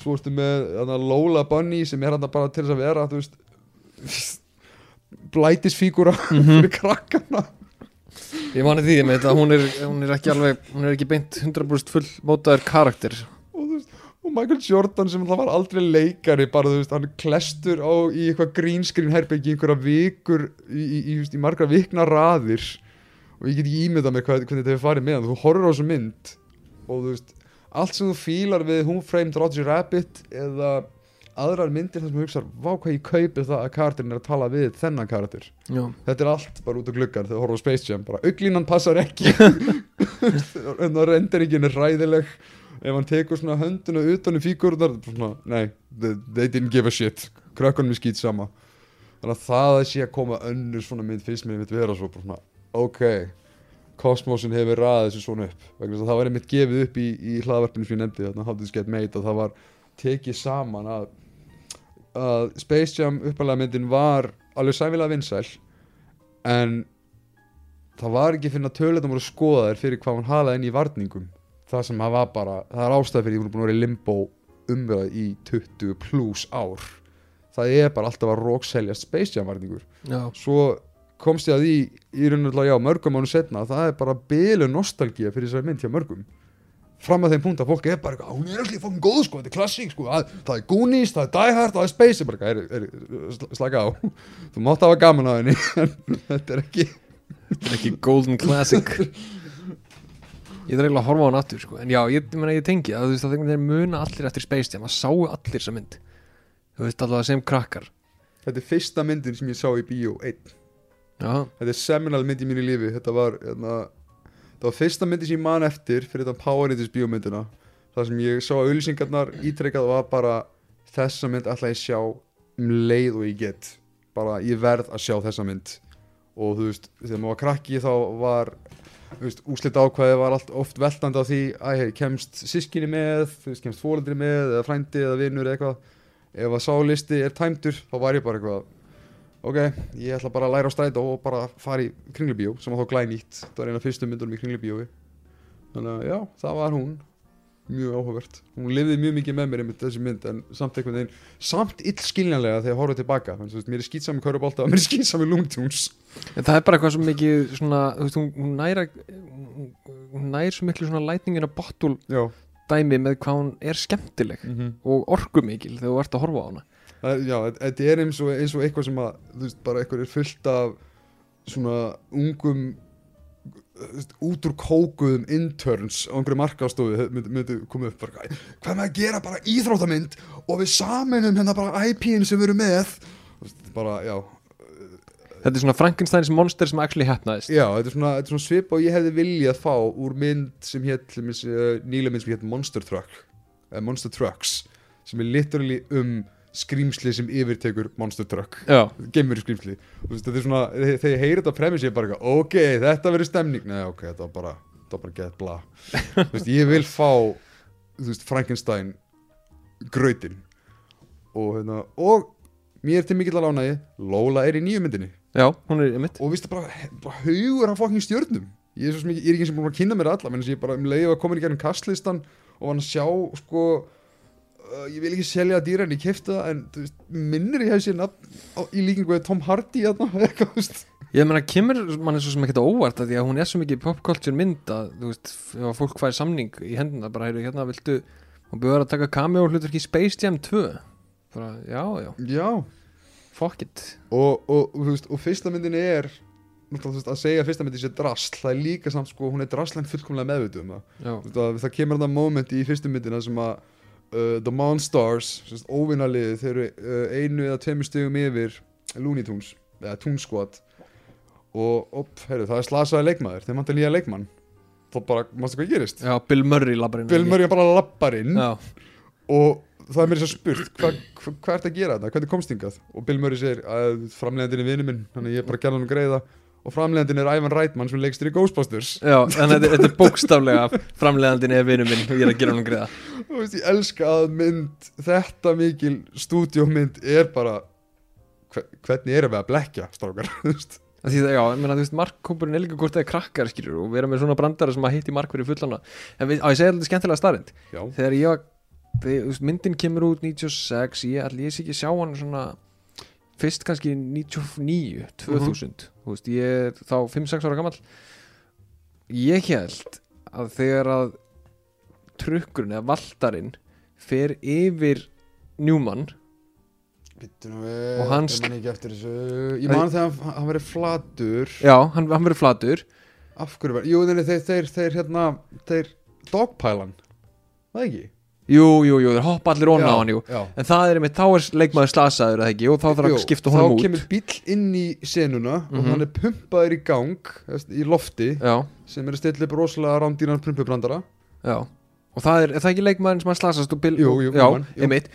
svo ertu með hana, Lola Bunny sem er hann bara til þess að vera þú veist *laughs* blætisfígúra *laughs* fyrir krakkana. Ég mani því með þetta hún er, hún er ekki alveg, hún er ekki beint 100% full mótaður karakter og, Michael Jordan sem það var aldrei leikari bara þú veist hann klestur á í eitthvað green screen herbyggi í einhverja vikur í, í, í, í margra vikna raðir. Og ég get ekki ímyndað mér hvað, hvernig þetta hefur farið með hann. Þú horfir á þessu mynd og þú veist allt sem þú fílar við Who Framed Roger Rabbit eða aðrar myndir þar sem þú hugsar vá hvað ég kaupi það að karakterin er að tala við þennan karakter. Já, þetta er allt bara út á gluggan þegar þú horfir á Space Jam bara auglínan passar ekki. *laughs* *laughs* En það renderingin er ræðileg ef hann tekur svona hönduna utan í fígurnar svona, nei, they, didn't give a shit. Krökkunum er skýt sama. Þannig að það að sé að koma önnur svona mynd fyrst mér mitt vera svo svona, ok kosmosin hefur raðið þessu svona upp. Vegna þess að það var einmitt gefið upp í, í hlaðvarpinu sem ég nefndi þarna This Get Made og það var tekið saman að, að Space Jam uppalega myndin var alveg sæmilega vinsæl en það var ekki að tölutum voru skoðaðir fyrir hvað hann halaði inn í varningum það sem það var bara, það er ástæð fyrir ég búin að vera í limbo umverðað í 20 pluss ár. Það er bara alltaf að rókselja Space Jam varningur. Svo komst ég að því í rauninu já, mörgum mánu setna það er bara bylu nostalgía fyrir þessari mynd hjá mörgum. Fram að þeim punkt að fólk er bara hún er alltaf fokkin góð sko, þetta er klassík sko, að, það er Goonies, það er Die Hard, það er Space, bara, er, er, er, slaka á. Þú mátt hafa gaman á henni *laughs* en þetta er ekki þetta er ekki golden classic *laughs* ég þarf eiginlega að horfa á hann aftur sko. en já, ég, ég, meina, ég tengi að þú veist að þeir muna allir eftir Space Jam, að sáu allir þessa mynd. Þú veist alltaf sem krakkar. Þetta er fyrsta myndin sem ég sá í bíó einn. Já, þetta er seminal mynd í mínu lífi. Þetta var, hérna, þetta var fyrsta myndi sem ég man eftir fyrir þetta Power Rangers bíómyndina. Það sem ég sá að auðlýsingarnar ítrekkað var bara þessa mynd ætla ég sjá um leið og ég get. Bara ég verð að sjá þessa mynd. Og þú veist, þegar maður var krakki þá var þú veist, úslit ákvæði var allt oft veltandi á því að hey, kemst sískinni með, veist, kemst fóreldri með eða frændi eða vinnur eða eitthvað. Ef að sálisti er tæmdur þá var ég bara eitthvað ok, ég ætla bara að læra á strætó og bara fara í kringlubíó sem var þá glænýtt. Það var eina af fyrstu myndunum í kringlubíói. Þannig að já, það var hún mjög áhugavert, hún lifði mjög mikið með mér einmitt þessi mynd, en samt einhvern veginn samt illskiljanlega þegar ég horfði tilbaka þannig að mér er skýtsami Körubólta og mér er skýtsami Lungtúns en það er bara eitthvað svo mikið svona, veist, hún, hún næra hún nær svo miklu svona lightning in a bottle já, dæmi með hvað hún er skemmtileg mm -hmm. og orkumikil þegar þú ert að horfa á hana. Já þetta er eins og, eins og eitthvað sem að þú veist, bara eitthvað er fullt af svona ungum veist, út úr kókuðum interns á einhverju markastofu myndi, myndi koma upp bara, hvað með að gera bara íþróttamynd og við saminum hérna bara IP-in sem við erum með bara, já, þetta er svona Frankensteins monster sem actually hefnaðist já þetta er svona, þetta er svona svip og ég hefði viljað fá úr mynd sem hétt uh, nýlega mynd sem hétt Monster Truck uh, Monster Trucks sem er literally um skrýmsli sem yfirtekur Monster Truck. Já, geimur skrýmsli þetta er svona, þe- þegar ég heyri þetta premissi ég er bara ok, þetta verður stemning. Nei, ok, þetta var bara, þetta var bara gett bla. *laughs* Veist, ég vil fá veist, Frankenstein grautin og hérna, og mér til mikill að lánaði Lola er í nýju myndinni. Já, er og viðstu bara, bara haugur af fokking stjörnum. Ég er, ekki, ég er ekki sem búin að kynna mér alla að ég bara um leið að koma í gegnum kastlistan og hann að sjá sko uh, ég vil ekki selja dýra en ég kefti það en veist, minnir ég hef sér nafn á, í líkingu við Tom Hardy *laughs* veist. Ég meina, kemur mann er svo sem ekkert óvart að því að hún er svo mikið popculture mynd að þú veist, ef fólk fær samning í hendina bara, heyrðu, hérna viltu og byrjar að taka cameo hlutverk í Space Jam 2 bara, já, já, já, fuck it. Og, og, og, veist, og fyrsta myndin er að segja að fyrsta myndin sé drasl það er líka samt sko, hún er draslan fullkomlega meðvituð um það. Það kemur þarna moment í fyrstu myndina sem að uh, The Monstars óvinnaliði þeir eru uh, einu eða tveimur stegum yfir Looney Tunes eða Toon Squad. Og op, heyrðu, það er slasaði leikmaður þeir manta nýja leikmann. Þá bara, mástu hvað gerist? Já, Bill Murray labbar inn Bill Murray bara lappar inn. Já, og það er mér svo spurt hvað hva, hva ert að gera þetta, hvernig komst hingað? Og Bill Murray segir að framleiðandinn er vinnu minn þannig ég er bara að gera hann greiða og framleiðandinn er Ivan Reitman sem leikstur í Ghostbusters já, en þetta, þetta er bókstaflega framleiðandinn er vinur minn og ég er að gera hann greiða Þú veist, ég elska að mynd þetta mikil stúdíómynd er bara hve- hvernig erum við að blekja strákar *laughs* þú veist? Því já, ég meina, þú veist, markkópurinn er líka hvort það er krakkar, skilur, og vera með svona brandara sem að hitti mark fyrir fullana. En við, á, ég segi alltaf skemmtilega starrend. Þegar ég var, þegar, þú veist, myndin kemur út 96, ég ætli ég sé ekki að sjá hann svona, fyrst kannski 99, 2000, þú veist, ég er þá 5-6 ára gamall. Ég held að þegar að trukkurinn eða valdarinn fer yfir Newman, við Og hans- ég ég man þegar hann, hann verið flatur. Já, hann, hann verður flatur, af hverju var, jú, þeir, þeir, þeir, þeir hérna, þeir dogpælan. Það ekki? Jú, jú, jú, þeir hoppa allir onna á hann, jú. já. en það er einmitt, þá er leikmaður slasaður eða ekki, og þá þarf Jú, að skipta honum þá út. kemur bíll inn í senuna og Mhm. hann er pumpaður í gang veist, í lofti já, sem er að stilla upp rosalega rándýran pumpubrandara. Já. Og það er, er það ekki leikmaðurinn sem hann slasast og bil, Jú, jú, já, Newman, jú. einmitt.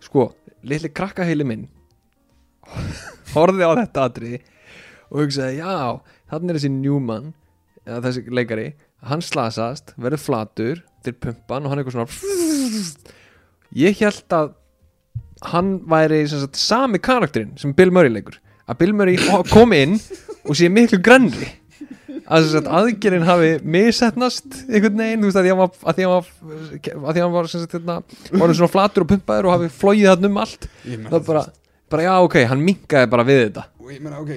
Sko, litli krakkaheili minn *laughs* horfði á þetta atriði og hugsaði, já, þannig er þessi Newman eða þessi leikari hann slasast, verður flatur til pumpan og hann er eitthvað svona ég held að hann væri sagt, sami karakterinn sem Bill Murray leikur. Að Bill Murray kom inn og sé miklu grannri að aðgerinn hafi misetnast einhvern veginn, þú veist, að því hann var að því hann var, að því hann var sagt, hérna, orðinn svona flatur og pumpaður og hafi flóið þarna um allt. Það er bara, bara já ok, hann minkaði bara við þetta. Og ég meina, ok,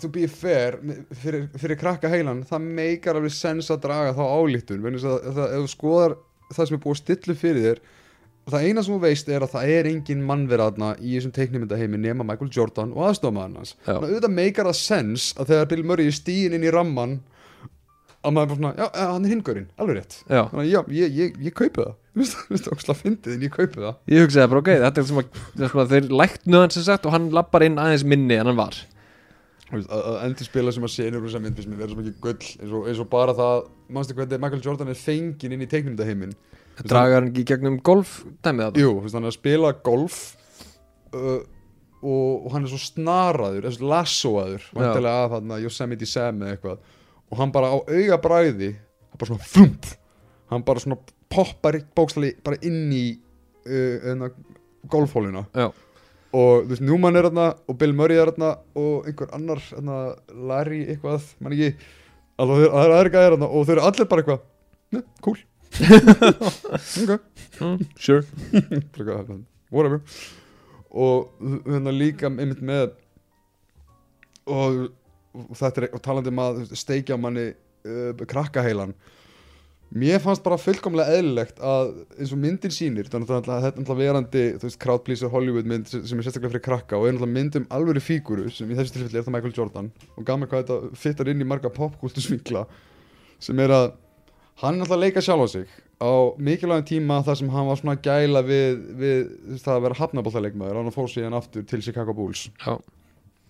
to be fair fyrir, fyrir krakka heilan, það meikar alveg sens að draga þá álítun þess að, að, að ef þú skoðar það sem er búið stillu fyrir þér það eina sem þú veist er að það er engin mannverðarna í þessum teiknumyndaheimi nema Michael Jordan og aðstofmaðurinn hans. Þannig að auðvitað meikar það sens að þegar Bill Murray er stíin inn í ramman að maður er bara svona, já, eh, hann er hingurinn, alveg rétt. Já, þannig að já, ég, ég, ég kaupi það. *laughs* Þú veist, þú veist, óksla fyndið ég kaupi það. Ég hugsaði bara ok, þetta er sem að, það sem að þeir læknu hann sem sagt og hann lappar inn aðeins minni en hann var að, að endur spila sem að senur úr þessa mynd finnst mér vera svo mikið gull eins og, eins og bara það, mannstu hvernig Michael Jordan er fenginn inn í teiknumdaheimin dragar hann ekki gegnum golf dæmið þetta Jú, hann er að spila golf uh, og, og hann er svo snaraður, þessu lassoaður vantilega að þarna Yosemite Sam eða eitthvað. Og hann bara á auga bræði hann bara svona flump hann bara svona poppar bókstali bara inn í uh, uh, golfhóluna já, og þú veist, Newman er þarna og Bill Murray er þarna og einhver annar þarna, Larry eitthvað, mann ekki. Alveg það er aðri gæðir þarna og þau eru allir bara eitthvað ne, cool. *laughs* Ok, mm, sure. *laughs* Whatever. Og hérna líka einmitt með og, og þetta er og talandi um að steikja manni uh, krakkaheilan mér fannst bara fullkomlega eðlilegt að eins og myndin sýnir þannig að þetta er náttúrulega verandi þú veist, crowdpleaser Hollywood mynd sem er sérstaklega fyrir krakka og er náttúrulega mynd um alvöru fíguru sem í þessu tilfelli er það Michael Jordan. Og gaf mér hvað þetta fittar inn í marga popkultu smikla sem er að hann er náttúrulega að leika sjálf á sig á mikilvægum tíma þar sem hann var svona gæla við, við það að vera hafnabóltaleikmaður hann fór síðan aftur til Chicago Bulls. Já,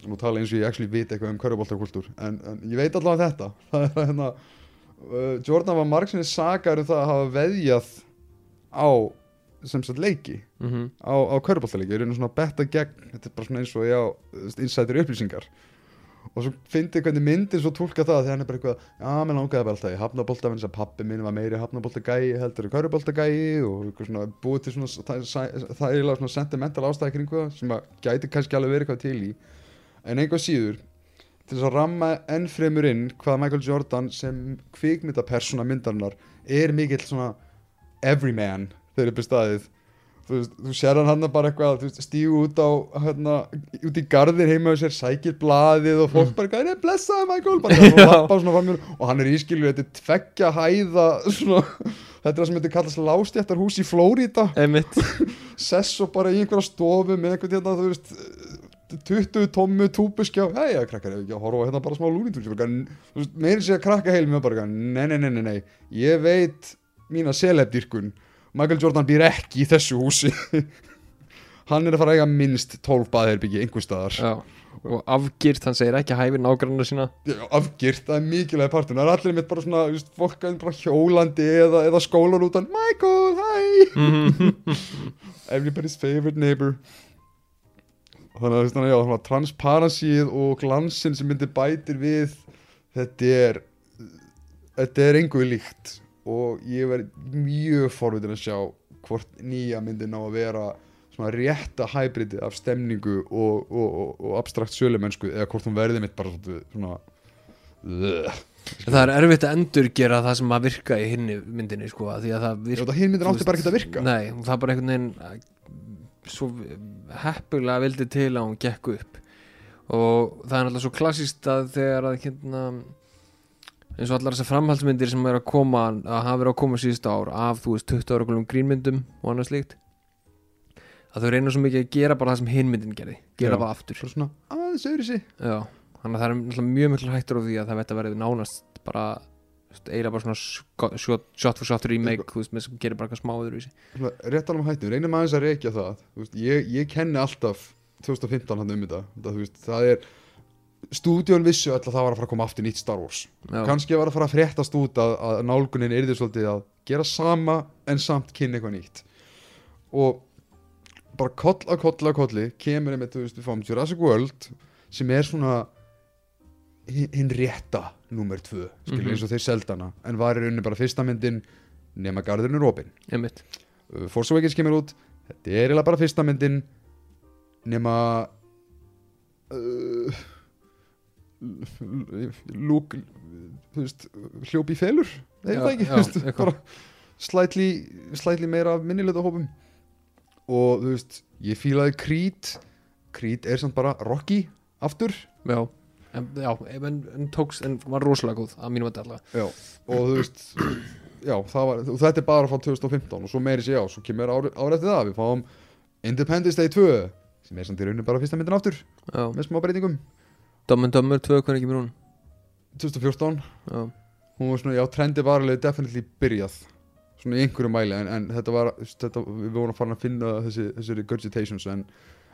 og tala eins og ég actually veit eitthvað um körubóltakultúr en, en ég veit allavega þetta. *laughs* Það er hérna uh, Jordan var margsinni sakar um það að hafa veðjað á sem sagt leiki. Mhm. Á, á körubóltaleiki, er einu svona betta gegn þetta er bara svona eins og ég á insider upplýsingar. Og svo fyndi hvernig myndin svo tólka það þegar hann er bara eitthvað já, mér langaði bara alltaf í hafnabólta vegna þess að pappi minn var meiri hafnabóltagæi heldur en körubóltagæi og eitthvað svona búið til svona það, er svona sentimental ástæði kringu það sem að gæti kannski alveg verið eitthvað til í. En einhvað síður til þess að ramma enn fremur inn hvað Michael Jordan sem kvikmyndapersona myndarinnar er mikill svona everyman þegar upp í staðið. Þú, þú sér hann hann bara eitthvað stígu út á hérna, út í garðin heima og sér sækir blaðið og fólk bara eitthvað, "Nei, blessaði Michael. Bara og, *laughs* og hann er ískilur þetta er tveggja hæða svona, *laughs* þetta er það sem þetta kallast lástjættarhús í einmitt. *laughs* Sess og bara í einhverja stofu með einhvern hérna, þú veist 20 tómmu túbuskjá hei, já, krakkar, ef ekki að horfa hérna bara smá lúnitúl meira sér að krakka heil með bara, nei, nei, nei, nei, nei. Ég veit mína selebdýrkun Michael Jordan býr ekki í þessu húsi. *laughs* Hann er að fara að eiga minnst 12 baðherbyggi einhver staðar. Já, og afgirt, hann segir ekki hæfi nágrannar sína. Já, afgirt, það er mikilvæg partun það er allir mitt bara svona, veist, fólk bara hjólandi eða, eða skólan út Michael, hi! Mhm. *laughs* everybody's favorite neighbor þannig að þú veist, þannig að já, svona transparencyð og glansinn sem myndir bætir við þetta er þetta er engu líkt og ég verð mjög forvitin að sjá hvort nýja myndi ná að vera svona rétta hæbriti af stemningu og, og, og, og abstrakt sölumennsku eða hvort hún verði mitt bara svona, Ugh. það er erfitt að endurgera það sem að virka í hinni myndinni sko, því að það virka það hinn myndin átti bara ekkert að virka nei, það er bara einhvern veginn svo heppulega vildi til að hún gekk upp og það er náttúrulega svo klassíst að þegar að hérna eins og allar þessar framhaldsmyndir sem er að koma að hafa verið að koma síðust ár af þú veist 20 ára gulum grínmyndum og annað slíkt að þau reyna svo mikið að gera bara það sem hinmyndin gerði gera Já. bara aftur svona já, þannig að það er mjög miklu hættur á því að það veit að verði nánast bara eiginlega bara svona sko- shot, shot for shot remake þú veist, sem gerir bara eitthvað smá öðruvísi. Svona, rétt alveg um hættum, reynum aðeins að reykja það. Þú veist, ég, ég kenni alltaf 2015 hann um þetta. Það, veist, það er stúdíun vissu öll að það var að fara að koma aftur nýtt Star Wars. Já, kannski var að fara að fréttast út að, að nálgunin er því svolítið að gera sama en samt kynna eitthvað nýtt. Og bara koll að koll að kolli kemur einmitt, þú veist, við fáum Jurassic World sem er svona hin hin rétta númer tvö, skilur Mhm. eins og þeir seldana en var í rauninni bara fyrsta myndin nema garðurinn opinn. Einmitt. Uh, Force Awakens kemur út. Þetta er eiginlega bara fyrsta myndin nema uh, Luke þú veist, hljóp í felur. Eða Já, það ekki, já, *laughs* þú veist, eitthvað. bara slætli, slætli meira af minnilegta hópum og þú veist ég fílaði Creed. Creed er samt bara Rocky aftur. Já, en, já, en, en tóks en var rosalega góð að mínum að allavega já. og þú veist já, var, þetta er bara frá 2015 og svo meiri sér já, svo kemur árið ári eftir það við fáum Independence Day 2 sem er samt í rauninu bara fyrsta myndin aftur Já, með smá breytingum and Dumber 2, hvernig kemur hún? 2014, Já, hún var svona, já, trendi var alveg definitely byrjað svona í einhverju mæli en, en þetta var, þetta, við vorum að fara að finna þessi, þessi regurgitations en,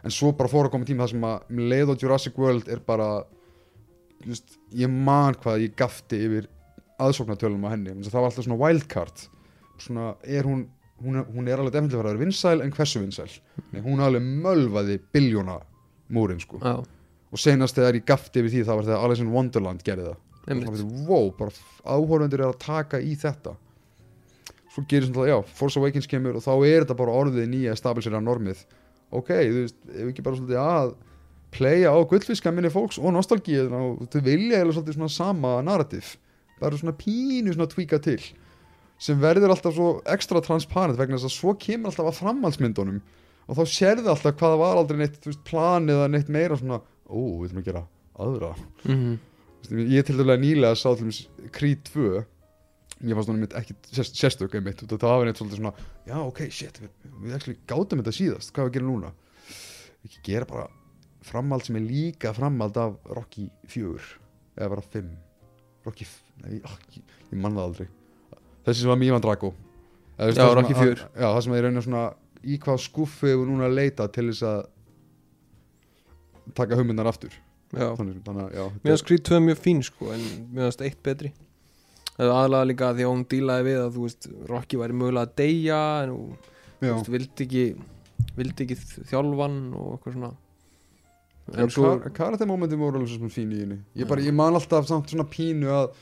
en svo bara fór að koma tíma það sem að um leið og Jurassic World er bara veist, ég man hvað ég gafti yfir aðsóknartölum á henni, það var alltaf svona wildcard. Svona er hún hún hún er alveg definitely að vera vinsæl en hversu vinsæl? Nei, hún alveg mölvaði biljóna múrin sko. Já, og senast þegar ég gafti yfir því það var þegar Alice in Wonderland gerði það. Og það var þetta, wow, bara áhorfendur er að taka í þetta. Svo gerir svona, já, Force Awakens kemur og þá er þetta bara orðið nýja establisera normið. Ok, þú veist, ef ekki bara svolítið að playa á gullfiska minni fólks og nostalgíu og þau vilja eða svolítið svona sama narrativ bara svona pínu svona tvíka til sem verður alltaf svo ekstra transparent vegna þess að svo kemur alltaf að framhaldsmyndunum og þá sérðu alltaf hvað það var aldrei neitt veist, plan eða neitt meira svona ó, við ætlum að gera aðra. Þú veist, ég til dælulega nýlega sá til dæmis Creed 2 ég fannst mitt ekki sérst, sérstök einmitt og það var neitt svolítið svona já ok, shit, við, við gátum þetta síðast hvað við gerum núna ekki gera bara framhald sem er líka framhald af Rocky 4 eða bara 5 Rocky, nei, ah, ég, ég man það aldrei. Þessi sem var Mívan Drago. Eða, Já, það Rocky að- 4. já, það sem að ég raunar svona í hvað skuffi við núna að leita til þess að taka hugmyndar aftur. Að finnst Creed 2 mjög fín sko en finnst eitt betri. Það er aðlaga líka því að hún dílaði við að þú veist Rocky væri mögulega að deyja en þú veist, vildi ekki vildi ekki þjálfan og eitthvað svona en svo kar karatæmomentin voru alveg svo svona fín í henni? Ég, bara, ég man alltaf samt svona pínu að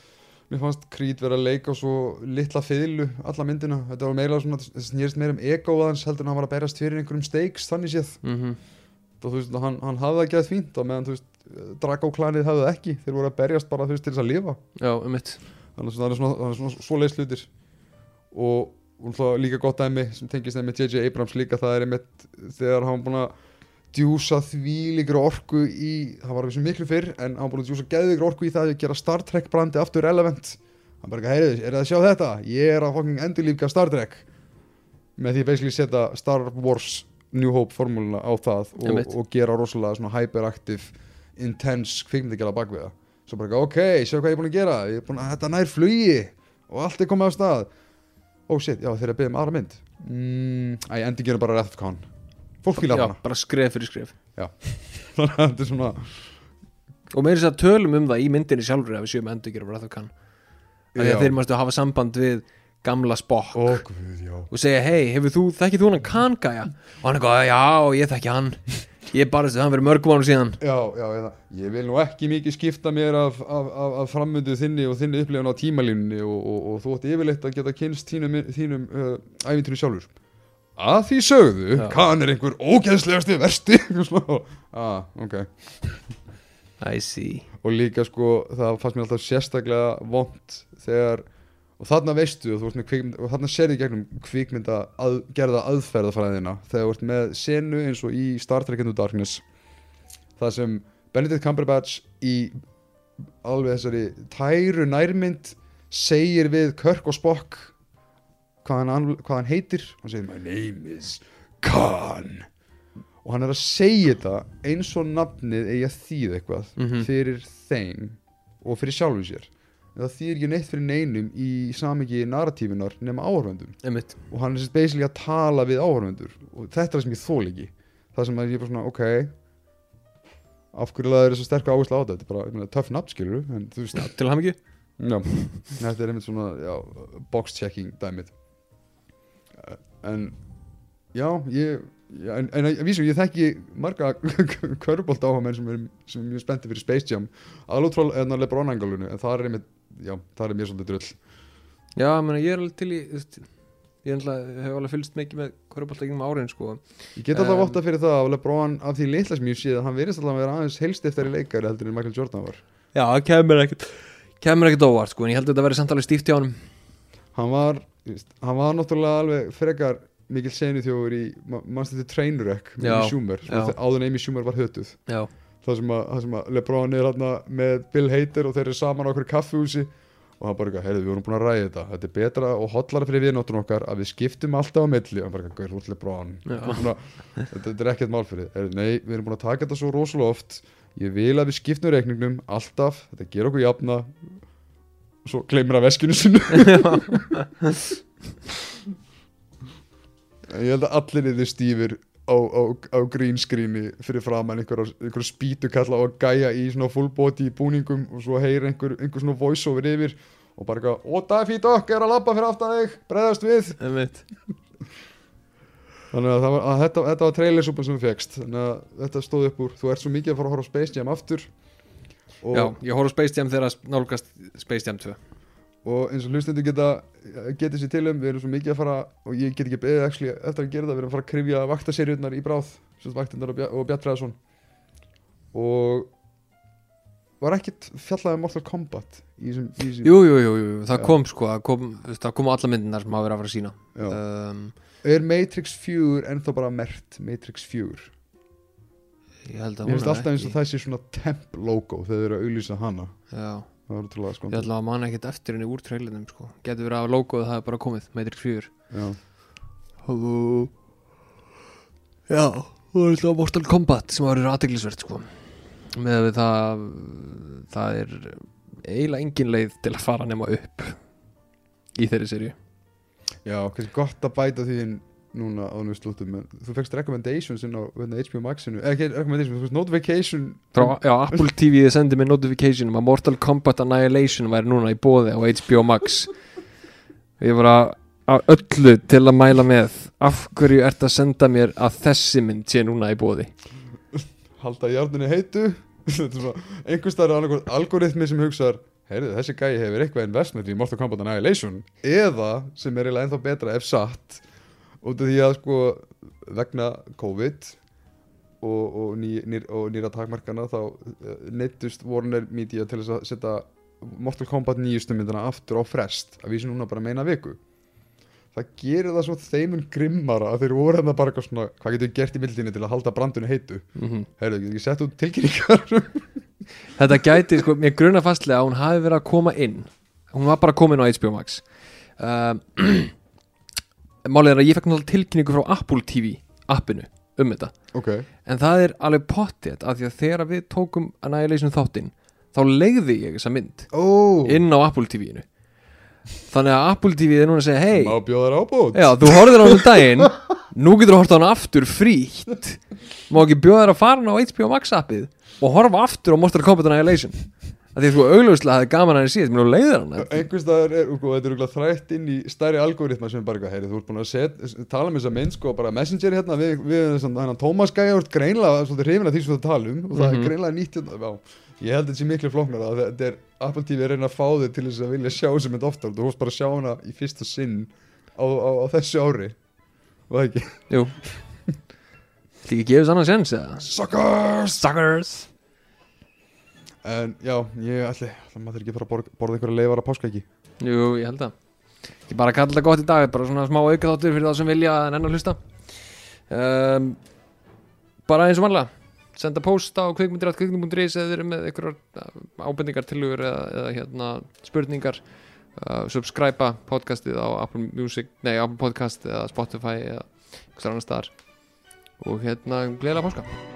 mér fannst Creed vera að leika svo litla fiðlu alla myndina. Þetta var meira svona, það snýrist meira um ego aðeins heldur en hann var að berast fyrir einhverjum stakes þannig séð, mm þá þú veist hann, hann hafði það gett fínt á meðan þú veist Drago klanið hafði það ekki, þeir voru að berjast bara þú veist til þess að lifa. Já, um mitt þannig að það er svona, það er svona svoleiðs hlutir. Og, og náttúrulega líka gott dæmi sem tengist þeim með J.J. Abrams líka það er einmitt þegar hann búin að djúsa því líkur orku í það var þessu miklu fyrr en hann var búin að djúsa geðvíkur orku í það að gera Star Trek brandi aftur relevant. Hann bara, heyrðu, er það að sjá þetta? ég er að fucking endurlífka Star Trek. Með því basically setja Star Wars New Hope formúluna á það og, og gera rosalega svona hyperaktiv intense kvikmyndagjala bakvið það. Svo bara, ok, sjá hvað ég er búin að gera. Ég er búin að þetta nær flugi og allt er komið á stað. Oh shit, já þeir eru að byggja um aðra mynd. Mm, æ, endi gerum bara Khan fólk fílar hana. bara skref fyrir skref. *laughs* Þannig að þetta er svona Og meira þess að tölum um það í myndinni sjálfur að við séum endur gera Breath of Khan Já. að þeir mástu hafa samband við gamla Spock. Ó guð, já. Og segja, hei, hefur þú, þekkið þú hann Khan gæja? Og hann er góð, já, ég þekki hann. Ég bara þess að hann verið mörg mánu síðan. Já, já, ég, ég vil nú ekki mikið skipta mér af, af, af, af framöndu þinni og þinni upplifun á tímalínunni og, og, og þú ætti yfirleitt að geta kynst þínum, þínum uh, æfintunum sjálfur að því sögðu, Já. kann er einhver ógeðslegasti versti *laughs* ah, ok. I see. Og líka sko, það fannst mér alltaf sérstaklega vond þegar og þarna veistu og, kvikmynd, og þarna serði gegnum kvikmynda að, gerða aðferðafræðina þegar þú ert með senu eins og í Star Trek Into Darkness það sem Benedict Cumberbatch í alveg þessari tæru nærmynd segir við Kirk og Spock hvað hann, hvað hann heitir. Hann segir my name is Khan. Og hann er að segja þetta eins og nafnið eigi að þýða eitthvað Mhm. fyrir þeim og fyrir sjálfum sér. En það þýðir ekki neitt fyrir neinum í samingi narratífinar nema einmitt. Og hann er sérst basically að tala við áhörfendur og þetta er það sem ég þól ekki. Það sem að ég er bara svona, ok af hverju laður þessu sterku áherslu á þetta? Þetta er bara, ég meina, töff nafn skilur til að hafa mikið þetta er einmitt svona já, box checking dæmið en já, ég já, en, en að vísu, ég þekki marga *laughs* körbólt áhagamenn sem er, sem er mjög spenntið fyrir Space Jam. Alveg trúl en að Lebron angalunu en það er einmitt, já, það er mér svolítið drull. Já, ég meina, ég er alveg til í Ég ætla, hef alveg fylgst mikið með hverjabólta gegnum árin sko. Ég get alltaf Um, votta fyrir það að LeBron af því litla sem ég sé að hann verðist alltaf að vera aðeins heilstiftari leikari heldur en Michael Jordan var. Já, það kemur ekkert Kemur ekkert óvart sko, en ég held að þetta verði samt alveg stíft hjá honum. Hann var, hann var náttúrulega alveg frekar mikil senu þjóður í mannstættu Trainwreck með Amy Schumer? Áður en Amy Schumer var hötuð. Það sem að, það sem að LeBron er hérna með Bill Hader og þeir eru saman á okkur kaffehúsi og hann bara heyrðu, við vorum búin að ræða þetta. Þetta er betra og hotlara fyrir viðnóttun okkar að við skiptum alltaf á milli. Og hann bara gaur, Já. Svona, þetta, er ekkert mál fyrir. Heyrðu, nei, við erum búin að taka þetta svo rosalega oft. Ég vil að við skiptum reikningnum alltaf, þetta ger okkur jafna svo gleymir að veskinu sinu *laughs* ég held að allir niður stífir á, á, á green screeni fyrir framann einhver, einhver spýtukalla og gæja í svona full body búningum og svo heyr einhver, einhver svona voice over yfir og bara eitthvað, ó Daffy Duck er að labba fyrir aftan þig, bregðast við. Þannig að, það var, að þetta, þetta var trailersúpan sem við fegst þannig að þetta stóð upp úr. Þú ert svo mikið að fara að horfa á Space Jam aftur Já, ég horf á Space Jam þegar nálgast Space Jam 2 og eins og hlustendur geta getið sér til um, við erum svo mikið að fara og ég get ekki beðið actually, eftir að gera það við erum að fara að krifja vaktaseríunar í bráð sem vaktinnar og, Bja- og var ekkert fjallað um Mortal Kombat í þessum, í þessum Jú, jú, það kom sko það kom, kom á alla myndinar sem hafa verið að fara að sína um, er Matrix 4 ennþá bara mert Matrix 4 Ég held að mér hún finnst er alltaf eins og ekki það sé svona temp logo þegar þeir eru að auglýsa hana. Já, það var útrúlega ég sko ætla að manna ekkert eftir henni úr trailinum sko. Getur verið að logoðu það er bara komið, Matrix 4 Já. og Já, það er alltaf Mortal Kombat sem var aðteglisvert sko. Með við það það er eiginlega engin leið til að fara nema upp í þeirri serju Já, kannski gott að bæta því inn núna á nú slúttum þú fegst recommendations inn á hérna, HBO Maxinu. Eða ekki recommendations, þú fegst notification. Frá, já, Apple TV sendi mér notification um að Mortal Kombat Annihilation væri núna í bóði á HBO Max. Ég var að öllu til að mæla með af hverju ert að senda mér að þessi mynd sé núna í bóði halda járninu heitu. *laughs* Er einhvers staðar er annarkvæmt algoritmi sem hugsar heyrðu, þessi gæi hefur eitthvað investment í Mortal Kombat Annihilation eða, sem er eiginlega ennþá betra ef satt út af því að sko vegna COVID og, og, ný, nýr, og nýra takmarkana þá uh, neittust Warner Media til þess að setja Mortal Kombat nýjustu myndina aftur á frest að vísi núna bara meina viku. Það gerir það svo þeimun grimmara að þeir voru hérna bara eitthvað svona hvað getur við gert í mildinni til að halda brandunni heitu? Mm heyrðu, getur ekki sett út tilkynningar? *laughs* Þetta gæti, sko, mér gruna fastlega að hún hafi verið að koma inn. Hún var bara komin á HBO Max. Um, *clears throat* málið er að ég fekk náttúrulega tilkynningu frá Apple TV appinu um þetta. Ok, en það er alveg pottið af því að þegar við tókum Annihilation þáttinn þá legði ég þessa mynd ó. inn á Apple TV-inu þannig að Apple TV er núna að segja hei, þú horfðir á hann um *laughs* daginn. Nú getur þú horft á hann aftur frítt. Má ekki bjóða þér að fara hann á HBO Max appið og horfa aftur á Mortal Kombat Annihilation að því að þú augljóslega hefði gaman að henni síðast mér nú leiðir hann einhvers staðar er, sko, þetta er örugglega þrætt inn í stærri algoritma sem bara eitthvað, heyri, þú ert búin að set, tala um þessa mynd, sko, bara messenger hérna við, við þennan hann Tómas Gæja, ert greinlega svolítið hrifin af því sem þú tala um og það Mhm. er greinlega nýtt hérna, já, ég held þetta sé miklu flóknar að þetta er, Apple TV er að reyna að fá þig til þess að vilja sjá þessa mynd oftar, þú hóst bara að sjá hana í fyrsta sinn á, á, á þessu ári. Og það ekki? Suckers! Suckers En já, ég ætli, það maður ekki að fara að borða, borða einhverja leifar að páskaæki Jú, ég held að. Ég bara kalla þetta gott í dag Bara svona smá aukaþáttur fyrir þá sem vilja en enn að hlusta. Um, Bara eins og vanlega Senda post á kvikmyndir.kvikmyndir.is eða þeir eru með einhverjar ábendingar tilugur eða, eða hérna spurningar. Uh, Subscriba podcastið á Apple Music Nei, Apple Podcast eða Spotify eða einhverjar annar staðar. Og hérna gleðilega páska